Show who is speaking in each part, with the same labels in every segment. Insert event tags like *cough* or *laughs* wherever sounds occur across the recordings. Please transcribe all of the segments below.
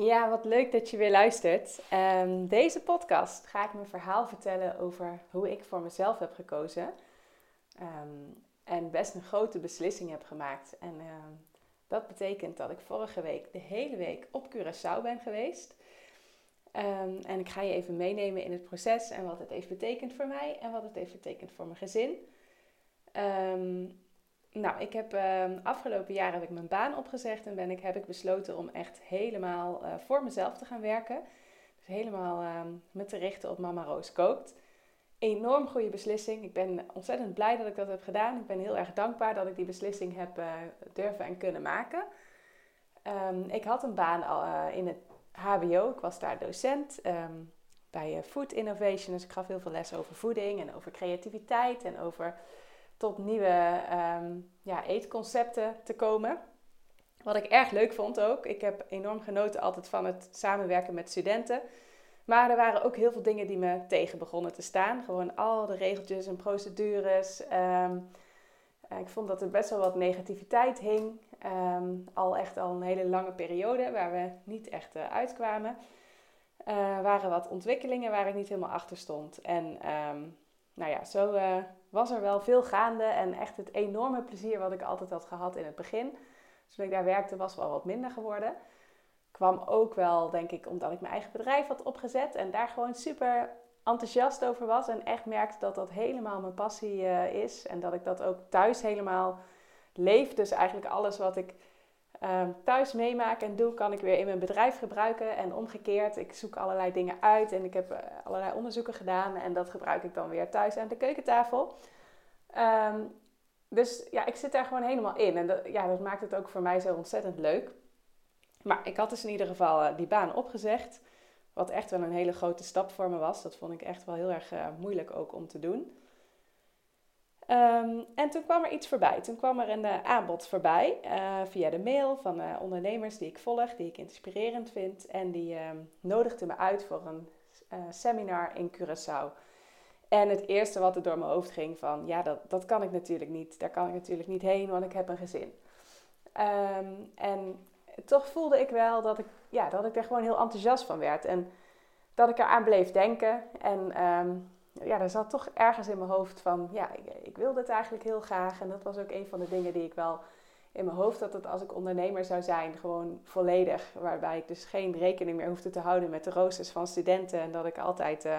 Speaker 1: Ja, wat leuk dat je weer luistert. Um, deze podcast ga ik mijn verhaal vertellen over hoe ik voor mezelf heb gekozen. Um, en best een grote beslissing heb gemaakt. En um, dat betekent dat ik vorige week de hele week op Curaçao ben geweest. en ik ga je even meenemen in het proces en wat het heeft betekend voor mij en wat het heeft betekend voor mijn gezin. Nou, ik heb uh, afgelopen jaar heb ik mijn baan opgezegd en ben ik, heb ik besloten om echt helemaal uh, voor mezelf te gaan werken. Dus helemaal uh, me te richten op Mama Roos Kookt. Enorm goede beslissing. Ik ben ontzettend blij dat ik dat heb gedaan. Ik ben heel erg dankbaar dat ik die beslissing heb uh, durven en kunnen maken. Um, ik had een baan al, eh, in het HBO. Ik was daar docent bij Food Innovation. Dus ik gaf heel veel les over voeding en over creativiteit en over tot nieuwe um, ja, eetconcepten te komen. Wat ik erg leuk vond ook. Ik heb enorm genoten altijd van het samenwerken met studenten. Maar er waren ook heel veel dingen die me tegen begonnen te staan. Gewoon al de regeltjes en procedures. Um, ik vond dat er best wel wat negativiteit hing. Um, al echt al een hele lange periode waar we niet echt uh, uitkwamen. Uh, waren wat ontwikkelingen waar ik niet helemaal achter stond. En nou ja, zo uh, was er wel veel gaande en echt het enorme plezier wat ik altijd had gehad in het begin. Dus toen ik daar werkte was wel wat minder geworden. Kwam ook wel, denk ik, omdat ik mijn eigen bedrijf had opgezet en daar gewoon super enthousiast over was. En echt merkte dat dat helemaal mijn passie uh, is en dat ik dat ook thuis helemaal leef. Dus eigenlijk alles wat ik uh, thuis meemaak en doe, kan ik weer in mijn bedrijf gebruiken. En omgekeerd, ik zoek allerlei dingen uit en ik heb uh, allerlei onderzoeken gedaan. En dat gebruik ik dan weer thuis aan de keukentafel. Um, dus ja, ik zit daar gewoon helemaal in. En dat, ja, dat maakt het ook voor mij zo ontzettend leuk. Maar ik had dus in ieder geval uh, die baan opgezegd. Wat echt wel een hele grote stap voor me was. Dat vond ik echt wel heel erg uh, moeilijk ook om te doen. Um, en toen kwam er iets voorbij. Toen kwam er een uh, aanbod voorbij uh, via de mail van uh, ondernemers die ik volg, die ik inspirerend vind. En die um, nodigden me uit voor een seminar in Curaçao. En het eerste wat er door mijn hoofd ging van, ja, dat, dat kan ik natuurlijk niet. Daar kan ik natuurlijk niet heen, want ik heb een gezin. Um, en toch voelde ik wel dat ik, ja, dat ik er gewoon heel enthousiast van werd. En dat ik eraan bleef denken. En ja, er zat toch ergens in mijn hoofd van, ja, ik, ik wil dit eigenlijk heel graag. En dat was ook een van de dingen die ik wel in mijn hoofd had, dat als ik ondernemer zou zijn, gewoon volledig, waarbij ik dus geen rekening meer hoefde te houden met de roosters van studenten en dat ik altijd uh,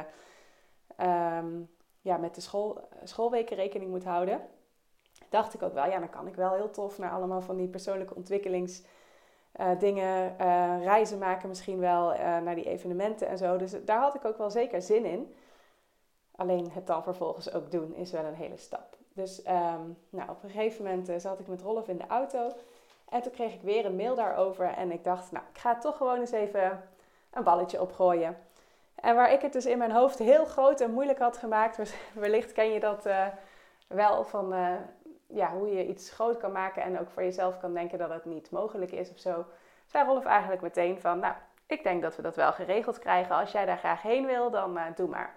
Speaker 1: um, ja, met de school, schoolweken rekening moet houden, dacht ik ook wel, ja, dan kan ik wel heel tof naar allemaal van die persoonlijke ontwikkelings... Uh, dingen, uh, reizen maken misschien wel, naar die evenementen en zo. Dus daar had ik ook wel zeker zin in. Alleen het dan vervolgens ook doen is wel een hele stap. Dus um, nou, op een gegeven moment uh, zat ik met Rolf in de auto. En toen kreeg ik weer een mail daarover. En ik dacht, nou, ik ga toch gewoon eens even een balletje opgooien. En waar ik het dus in mijn hoofd heel groot en moeilijk had gemaakt. *laughs* Wellicht ken je dat uh, wel van uh, ja, hoe je iets groot kan maken. En ook voor jezelf kan denken dat het niet mogelijk is of zo. Zei Rolf eigenlijk meteen van, nou, ik denk dat we dat wel geregeld krijgen. Als jij daar graag heen wil, dan doe maar.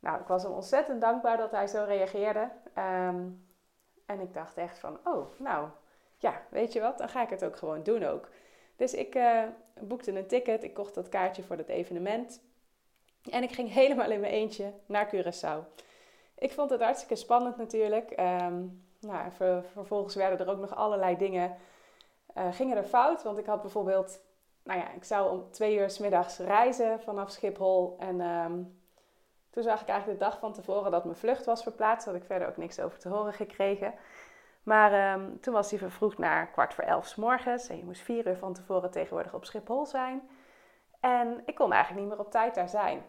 Speaker 1: Nou, ik was hem ontzettend dankbaar dat hij zo reageerde. Um, en ik dacht echt van, oh, nou, ja, weet je wat, dan ga ik het ook gewoon doen ook. Dus ik uh, boekte een ticket, ik kocht dat kaartje voor dat evenement. En ik ging *laughs* helemaal in mijn eentje naar Curaçao. Ik vond het hartstikke spannend natuurlijk. Um, nou, ver, vervolgens werden er ook nog allerlei dingen, uh, gingen er fout. Want ik had bijvoorbeeld, nou ja, ik zou om twee uur s middags reizen vanaf Schiphol. En um, toen zag ik eigenlijk de dag van tevoren dat mijn vlucht was verplaatst. Had ik verder ook niks over te horen gekregen. Maar um, toen was die vervroegd naar kwart voor elf morgens. En je moest vier uur van tevoren tegenwoordig op Schiphol zijn. En ik kon eigenlijk niet meer op tijd daar zijn.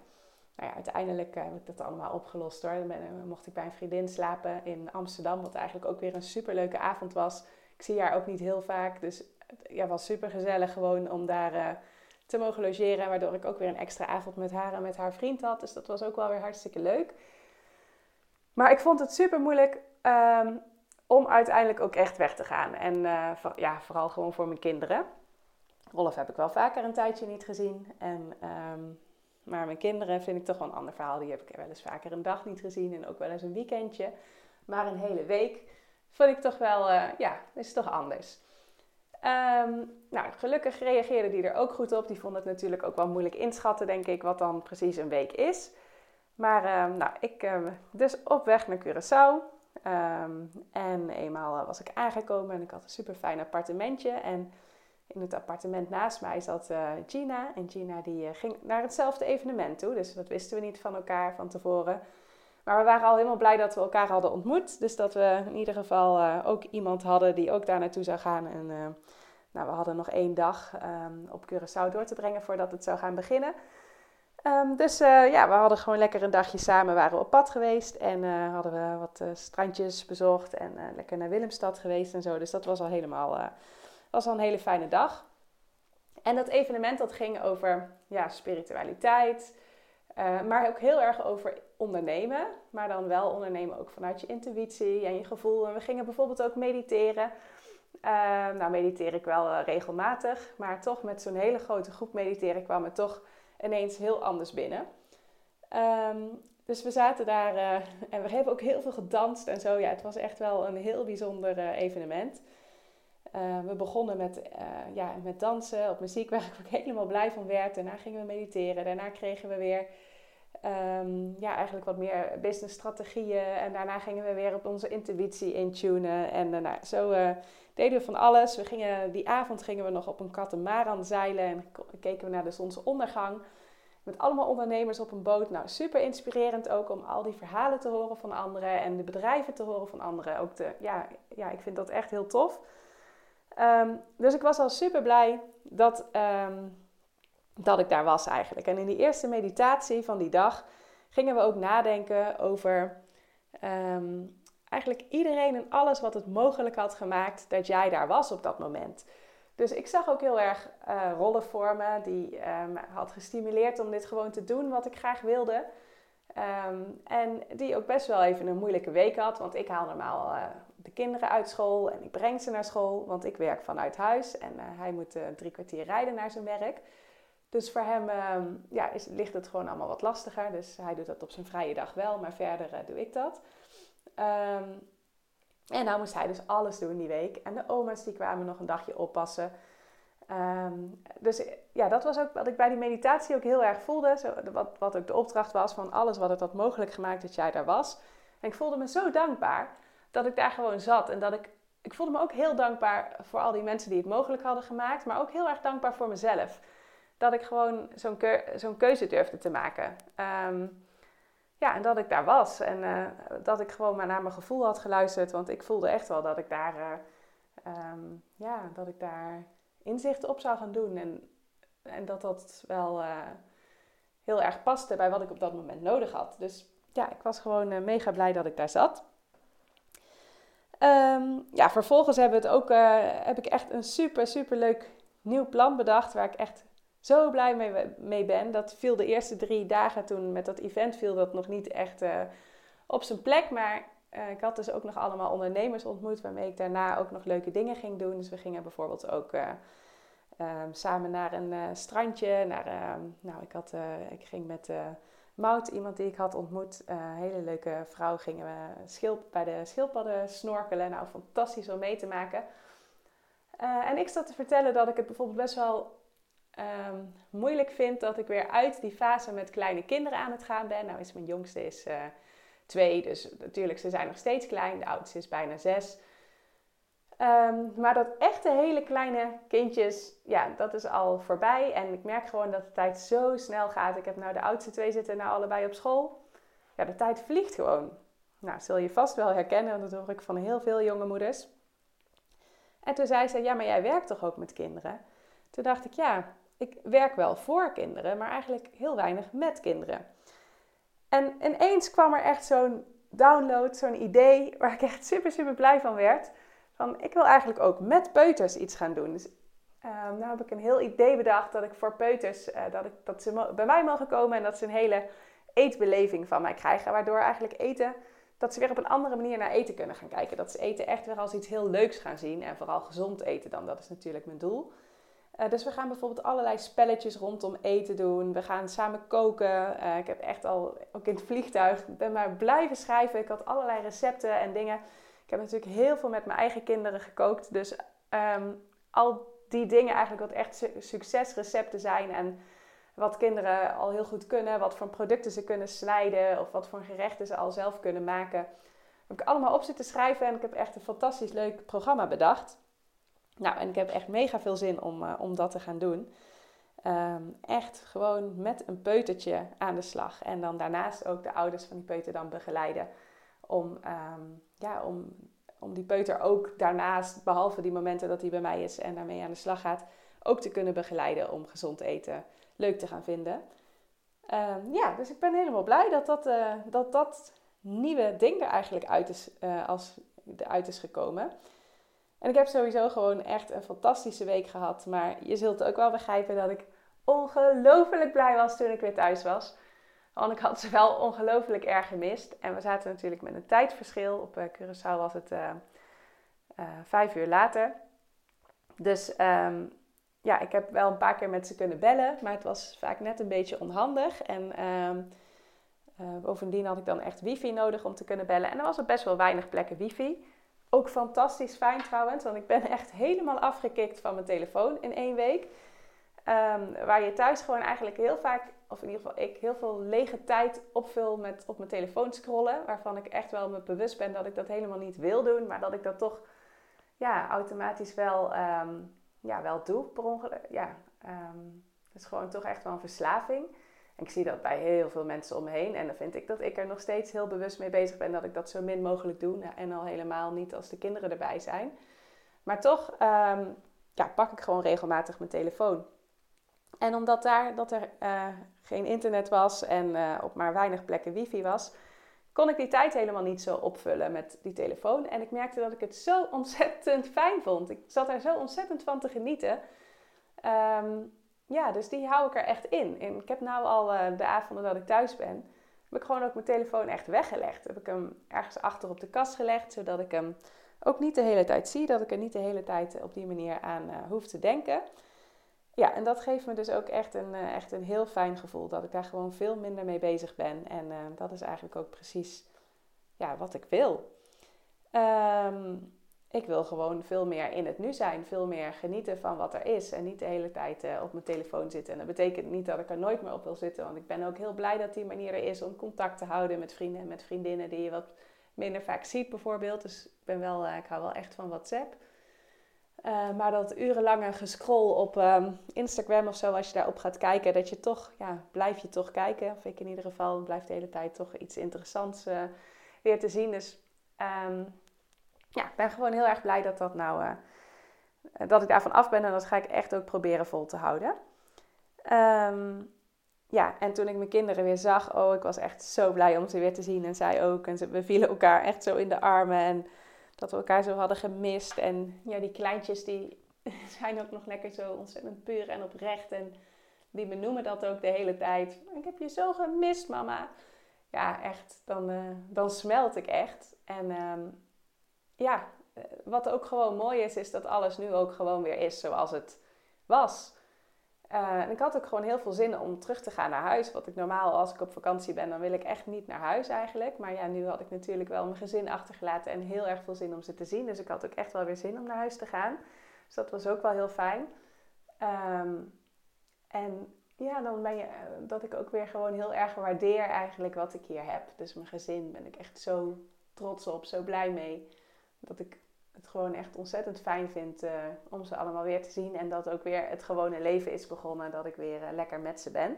Speaker 1: Nou ja, uiteindelijk uh, heb ik dat allemaal opgelost hoor. Dan mocht ik bij een vriendin slapen in Amsterdam. Wat eigenlijk ook weer een superleuke avond was. Ik zie haar ook niet heel vaak. Dus ja, was super gezellig gewoon om daar uh, te mogen logeren. Waardoor ik ook weer een extra avond met haar en met haar vriend had. Dus dat was ook wel weer hartstikke leuk. Maar ik vond het super moeilijk ehm, om uiteindelijk ook echt weg te gaan. En uh, ja, vooral gewoon voor mijn kinderen. Rolf heb ik wel vaker een tijdje niet gezien. En, um, maar mijn kinderen vind ik toch wel een ander verhaal. Die heb ik wel eens vaker een dag niet gezien en ook wel eens een weekendje. Maar een hele week vond ik toch wel, uh, ja, is toch anders. Um, nou, gelukkig reageerde die er ook goed op. Die vond het natuurlijk ook wel moeilijk inschatten, denk ik, wat dan precies een week is. Maar um, nou, ik uh, dus op weg naar Curaçao. En eenmaal was ik aangekomen en ik had een super fijn appartementje. En in het appartement naast mij zat uh, Gina. En Gina die uh, ging naar hetzelfde evenement toe. Dus dat wisten we niet van elkaar van tevoren. Maar we waren al helemaal blij dat we elkaar hadden ontmoet. Dus dat we in ieder geval uh, ook iemand hadden die ook daar naartoe zou gaan. En nou, we hadden nog één dag um, op Curaçao door te brengen voordat het zou gaan beginnen. Um, dus ja, we hadden gewoon lekker een dagje samen, waren op pad geweest. En hadden we wat strandjes bezocht en lekker naar Willemstad geweest en zo. Dus dat was al helemaal was al een hele fijne dag. En dat evenement dat ging over ja, spiritualiteit, uh, maar ook heel erg over ondernemen. Maar dan wel ondernemen ook vanuit je intuïtie en je gevoel. En we gingen bijvoorbeeld ook mediteren. Uh, nou, mediteer ik wel uh, regelmatig, maar toch met zo'n hele grote groep mediteren kwam het toch ineens heel anders binnen. Um, dus we zaten daar en we hebben ook heel veel gedanst en zo. Ja, het was echt wel een heel bijzonder evenement. Uh, we begonnen met, uh, ja, met dansen, op muziek waar ik ook helemaal blij van werd. Daarna gingen we mediteren. Daarna kregen we weer um, ja, eigenlijk wat meer businessstrategieën. En daarna gingen we weer op onze intuïtie intunen. En uh, zo deden we van alles. We gingen, die avond gingen we nog op een katamaran zeilen en keken we naar de zonsondergang. Met allemaal ondernemers op een boot. Nou, super inspirerend ook om al die verhalen te horen van anderen en de bedrijven te horen van anderen. Ook de, ja, ja, ik vind dat echt heel tof. Um, dus ik was al super blij dat, um, dat ik daar was eigenlijk. En in die eerste meditatie van die dag gingen we ook nadenken over um, eigenlijk iedereen en alles wat het mogelijk had gemaakt dat jij daar was op dat moment. Dus ik zag ook heel erg uh, rollen voor me die had gestimuleerd om dit gewoon te doen wat ik graag wilde. En die ook best wel even een moeilijke week had, want ik haal normaal uh, de kinderen uit school en ik breng ze naar school, want ik werk vanuit huis en uh, hij moet uh, drie kwartier rijden naar zijn werk. Dus voor hem um, ja, is, ligt het gewoon allemaal wat lastiger. Dus hij doet dat op zijn vrije dag wel, maar verder doe ik dat. Um, en nou moest hij dus alles doen die week. En de oma's die kwamen nog een dagje oppassen. Um, dus ja, dat was ook wat ik bij die meditatie ook heel erg voelde. Zo, wat, wat ook de opdracht was van alles wat het had mogelijk gemaakt dat jij daar was. En ik voelde me zo dankbaar dat ik daar gewoon zat. En dat ik, ik voelde me ook heel dankbaar voor al die mensen die het mogelijk hadden gemaakt. Maar ook heel erg dankbaar voor mezelf. Dat ik gewoon zo'n keuze durfde te maken. Um, ja, en dat ik daar was. En uh, dat ik gewoon maar naar mijn gevoel had geluisterd. Want ik voelde echt wel dat ik daar, uh, ja, dat ik daar inzichten op zou gaan doen. En, en dat dat wel uh, heel erg paste bij wat ik op dat moment nodig had. Dus ja, ik was gewoon mega blij dat ik daar zat. Um, ja, vervolgens hebben het ook, uh, heb ik echt een super, super leuk nieuw plan bedacht. Waar ik echt zo blij mee, mee ben. Dat viel de eerste drie dagen toen met dat event viel dat nog niet echt uh, op zijn plek. Maar uh, ik had dus ook nog allemaal ondernemers ontmoet waarmee ik daarna ook nog leuke dingen ging doen. Dus we gingen bijvoorbeeld ook um, samen naar een strandje. Naar, nou, ik, had, ik ging met Mout, iemand die ik had ontmoet, een hele leuke vrouw, gingen we schilp, bij de schildpadden snorkelen. Nou, fantastisch om mee te maken. Uh, en ik zat te vertellen dat ik het bijvoorbeeld best wel um, moeilijk vind dat ik weer uit die fase met kleine kinderen aan het gaan ben. Nou is mijn jongste is uh, twee, dus natuurlijk ze zijn nog steeds klein. De oudste is bijna zes. Um, maar dat echte hele kleine kindjes, ja, dat is al voorbij. En ik merk gewoon dat de tijd zo snel gaat. Ik heb nou de oudste twee zitten nou allebei op school. Ja, de tijd vliegt gewoon. Nou, zul je vast wel herkennen, want dat hoor ik van heel veel jonge moeders. En toen zei ze, ja, maar jij werkt toch ook met kinderen? Toen dacht ik, ja, ik werk wel voor kinderen, maar eigenlijk heel weinig met kinderen. En ineens kwam er echt zo'n download, zo'n idee waar ik echt super, super blij van werd ik wil eigenlijk ook met peuters iets gaan doen. Dus uh, nou heb ik een heel idee bedacht dat ik voor peuters, uh, dat, ik, dat ze bij mij mogen komen en dat ze een hele eetbeleving van mij krijgen. Waardoor eigenlijk eten, dat ze weer op een andere manier naar eten kunnen gaan kijken. Dat ze eten echt weer als iets heel leuks gaan zien en vooral gezond eten dan. Dat is natuurlijk mijn doel. Uh, dus we gaan bijvoorbeeld allerlei spelletjes rondom eten doen. We gaan samen koken. Uh, ik heb echt al, ook in het vliegtuig, ben maar blijven schrijven. Ik had allerlei recepten en dingen. Ik heb natuurlijk heel veel met mijn eigen kinderen gekookt. Dus um, al die dingen eigenlijk wat echt succesrecepten zijn. En wat kinderen al heel goed kunnen. Wat voor producten ze kunnen snijden. Of wat voor gerechten ze al zelf kunnen maken. Heb ik allemaal op zitten schrijven. En ik heb echt een fantastisch leuk programma bedacht. Nou, en ik heb echt mega veel zin om, uh, om dat te gaan doen. Um, echt gewoon met een peutertje aan de slag. En dan daarnaast ook de ouders van die peuter dan begeleiden. Om, um, ja, om, om die peuter ook daarnaast, behalve die momenten dat hij bij mij is en daarmee aan de slag gaat, ook te kunnen begeleiden om gezond eten leuk te gaan vinden. Um, ja, dus ik ben helemaal blij dat dat, uh, dat, dat nieuwe ding er eigenlijk uit is, uh, als, eruit is gekomen. En ik heb sowieso gewoon echt een fantastische week gehad. Maar je zult ook wel begrijpen dat ik ongelooflijk blij was toen ik weer thuis was. Want ik had ze wel ongelooflijk erg gemist. En we zaten natuurlijk met een tijdverschil. Op uh, Curaçao was het uh, uh, vijf uur later. Dus um, ja, ik heb wel een paar keer met ze kunnen bellen. Maar het was vaak net een beetje onhandig. En um, bovendien had ik dan echt wifi nodig om te kunnen bellen. En er was op best wel weinig plekken wifi. Ook fantastisch fijn trouwens, want ik ben echt helemaal afgekikt van mijn telefoon in één week. Um, waar je thuis gewoon eigenlijk heel vaak, of in ieder geval ik, heel veel lege tijd opvul met op mijn telefoon scrollen. Waarvan ik echt wel me bewust ben dat ik dat helemaal niet wil doen, maar dat ik dat toch ja, automatisch wel, um, ja, wel doe per ongeluk. Ja, um, het is gewoon toch echt wel een verslaving. En ik zie dat bij heel veel mensen om me heen. En dan vind ik dat ik er nog steeds heel bewust mee bezig ben dat ik dat zo min mogelijk doe. En al helemaal niet als de kinderen erbij zijn. Maar toch um, ja, pak ik gewoon regelmatig mijn telefoon. En omdat daar dat er uh, geen internet was en uh, op maar weinig plekken wifi was, kon ik die tijd helemaal niet zo opvullen met die telefoon. En ik merkte dat ik het zo ontzettend fijn vond. Ik zat er zo ontzettend van te genieten. Um, ja, dus die hou ik er echt in. Ik heb nou al uh, de avonden dat ik thuis ben, heb ik gewoon ook mijn telefoon echt weggelegd. Heb ik hem ergens achter op de kast gelegd, zodat ik hem ook niet de hele tijd zie. Dat ik er niet de hele tijd op die manier aan hoef te denken. Ja, en dat geeft me dus ook echt een, uh, echt een heel fijn gevoel. Dat ik daar gewoon veel minder mee bezig ben. En uh, dat is eigenlijk ook precies ja, wat ik wil. Um, ik wil gewoon veel meer in het nu zijn. Veel meer genieten van wat er is. En niet de hele tijd uh, op mijn telefoon zitten. En dat betekent niet dat ik er nooit meer op wil zitten. Want ik ben ook heel blij dat die manier er is om contact te houden met vrienden en met vriendinnen die je wat minder vaak ziet bijvoorbeeld. Dus ik, ben wel, ik hou wel echt van WhatsApp. Uh, maar dat urenlange gescroll op um, Instagram of zo, als je daarop gaat kijken, dat je toch, ja, blijf je toch kijken. Of ik in ieder geval, blijf de hele tijd toch iets interessants weer te zien. Dus um, ja, ik ben gewoon heel erg blij dat, dat, nou, uh, dat ik daarvan af ben. En dat ga ik echt ook proberen vol te houden. Um, ja, en toen ik mijn kinderen weer zag, oh, ik was echt zo blij om ze weer te zien. En zij ook. En ze, we vielen elkaar echt zo in de armen. En dat we elkaar zo hadden gemist. En ja, die kleintjes die *laughs* zijn ook nog lekker zo ontzettend puur en oprecht. En die benoemen dat ook de hele tijd. Ik heb je zo gemist, mama. Ja, echt. Dan, uh, dan smelt ik echt. En um, ja, eh, wat ook gewoon mooi is, is dat alles nu ook gewoon weer is zoals het was. Uh, en ik had ook gewoon heel veel zin om terug te gaan naar huis. Wat ik normaal, als ik op vakantie ben, dan wil ik echt niet naar huis eigenlijk. Maar ja, nu had ik natuurlijk wel mijn gezin achtergelaten en heel erg veel zin om ze te zien. Dus ik had ook echt wel weer zin om naar huis te gaan. Dus dat was ook wel heel fijn. Um, en ja, dan ben je, eh, dat ik ook weer gewoon heel erg waardeer eigenlijk wat ik hier heb. Dus mijn gezin ben ik echt zo trots op, zo blij mee dat ik het gewoon echt ontzettend fijn vind uh, om ze allemaal weer te zien. En dat ook weer het gewone leven is begonnen. Dat ik weer uh, lekker met ze ben.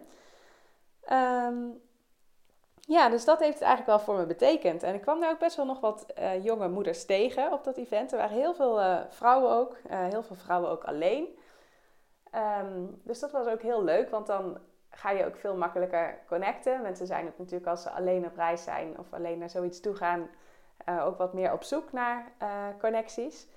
Speaker 1: Um, ja, dus dat heeft het eigenlijk wel voor me betekend. En ik kwam daar ook best wel nog wat uh, jonge moeders tegen op dat event. Er waren heel veel vrouwen ook. heel veel vrouwen ook alleen. Um, dus dat was ook heel leuk. Want dan ga je ook veel makkelijker connecten. Mensen zijn het natuurlijk als ze alleen op reis zijn. Of alleen naar zoiets toe gaan uh, ook wat meer op zoek naar uh, connecties.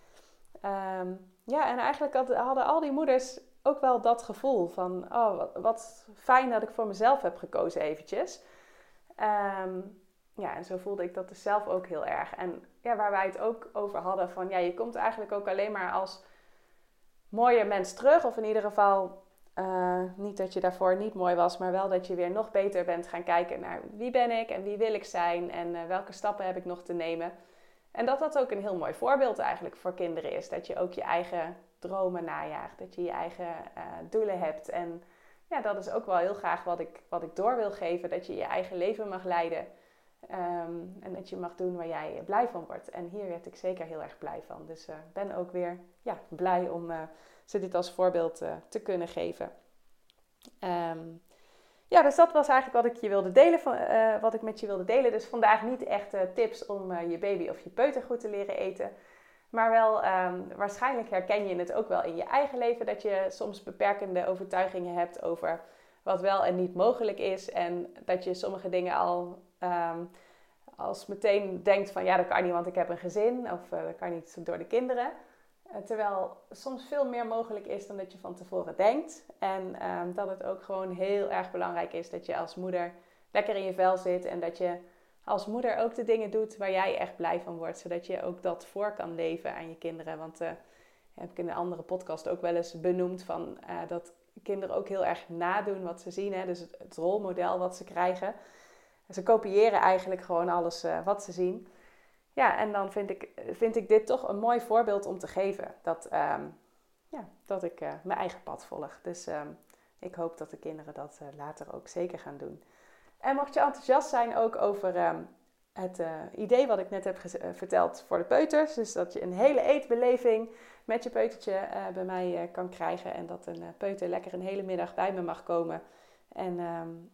Speaker 1: Ehm, ja, en eigenlijk hadden al die moeders ook wel dat gevoel van, oh, wat, fijn dat ik voor mezelf heb gekozen eventjes. Ehm, ja, en zo voelde ik dat dus zelf ook heel erg. En ja, waar wij het ook over hadden van, ja, je komt eigenlijk ook alleen maar als mooie mens terug. Of in ieder geval, uh, niet dat je daarvoor niet mooi was, maar wel dat je weer nog beter bent gaan kijken naar wie ben ik en wie wil ik zijn en uh, welke stappen heb ik nog te nemen. En dat dat ook een heel mooi voorbeeld eigenlijk voor kinderen is. Dat je ook je eigen dromen najaagt, dat je je eigen uh, doelen hebt. En ja, dat is ook wel heel graag wat ik, wat ik door wil geven. Dat je je eigen leven mag leiden. Um, en dat je mag doen waar jij blij van wordt. En hier werd ik zeker heel erg blij van. Dus ik ben ook weer ja, blij om ze dit als voorbeeld uh, te kunnen geven. Um, ja, dus dat was eigenlijk wat ik je wilde delen, van, wat ik met je wilde delen. Dus vandaag niet echt tips om je baby of je peuter goed te leren eten. Maar wel, um, waarschijnlijk herken je het ook wel in je eigen leven dat je soms beperkende overtuigingen hebt over wat wel en niet mogelijk is. En dat je sommige dingen al um, als meteen denkt van ja, dat kan niet, want ik heb een gezin. Of dat kan niet door de kinderen. Uh, terwijl soms veel meer mogelijk is dan dat je van tevoren denkt. En um, dat het ook gewoon heel erg belangrijk is dat je als moeder lekker in je vel zit. En dat je als moeder ook de dingen doet waar jij echt blij van wordt. Zodat je ook dat voor kan leven aan je kinderen. Want uh, heb ik in een andere podcast ook wel eens benoemd van uh, dat kinderen ook heel erg nadoen wat ze zien. Hè? Dus het, rolmodel wat ze krijgen. Ze kopiëren eigenlijk gewoon alles wat ze zien. Ja, en dan vind ik, vind ik dit toch een mooi voorbeeld om te geven. Dat, um, ja, dat ik mijn eigen pad volg. Dus um, ik hoop dat de kinderen dat later ook zeker gaan doen. En mocht je enthousiast zijn ook over um, het uh, idee wat ik net heb verteld voor de peuters. Dus dat je een hele eetbeleving met je peutertje bij mij kan krijgen. En dat een peuter lekker een hele middag bij me mag komen. En,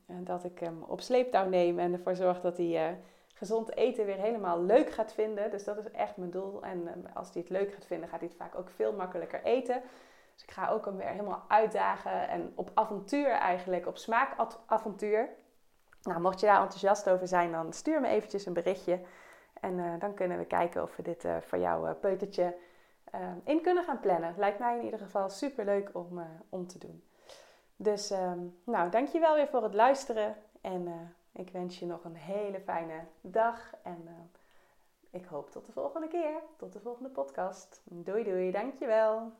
Speaker 1: en dat ik hem op sleeptouw neem en ervoor zorg dat hij gezond eten weer helemaal leuk gaat vinden. Dus dat is echt mijn doel. En um, als hij het leuk gaat vinden, gaat hij het vaak ook veel makkelijker eten. Dus ik ga ook hem weer helemaal uitdagen en op avontuur eigenlijk, op smaakavontuur. Nou, mocht je daar enthousiast over zijn, dan stuur me eventjes een berichtje. En uh, dan kunnen we kijken of we dit uh, voor jouw uh, peutertje in kunnen gaan plannen. Lijkt mij in ieder geval super leuk om, om te doen. Dus um, nou, dankjewel weer voor het luisteren. En ik wens je nog een hele fijne dag. En ik hoop tot de volgende keer. Tot de volgende podcast. Doei doei, dankjewel.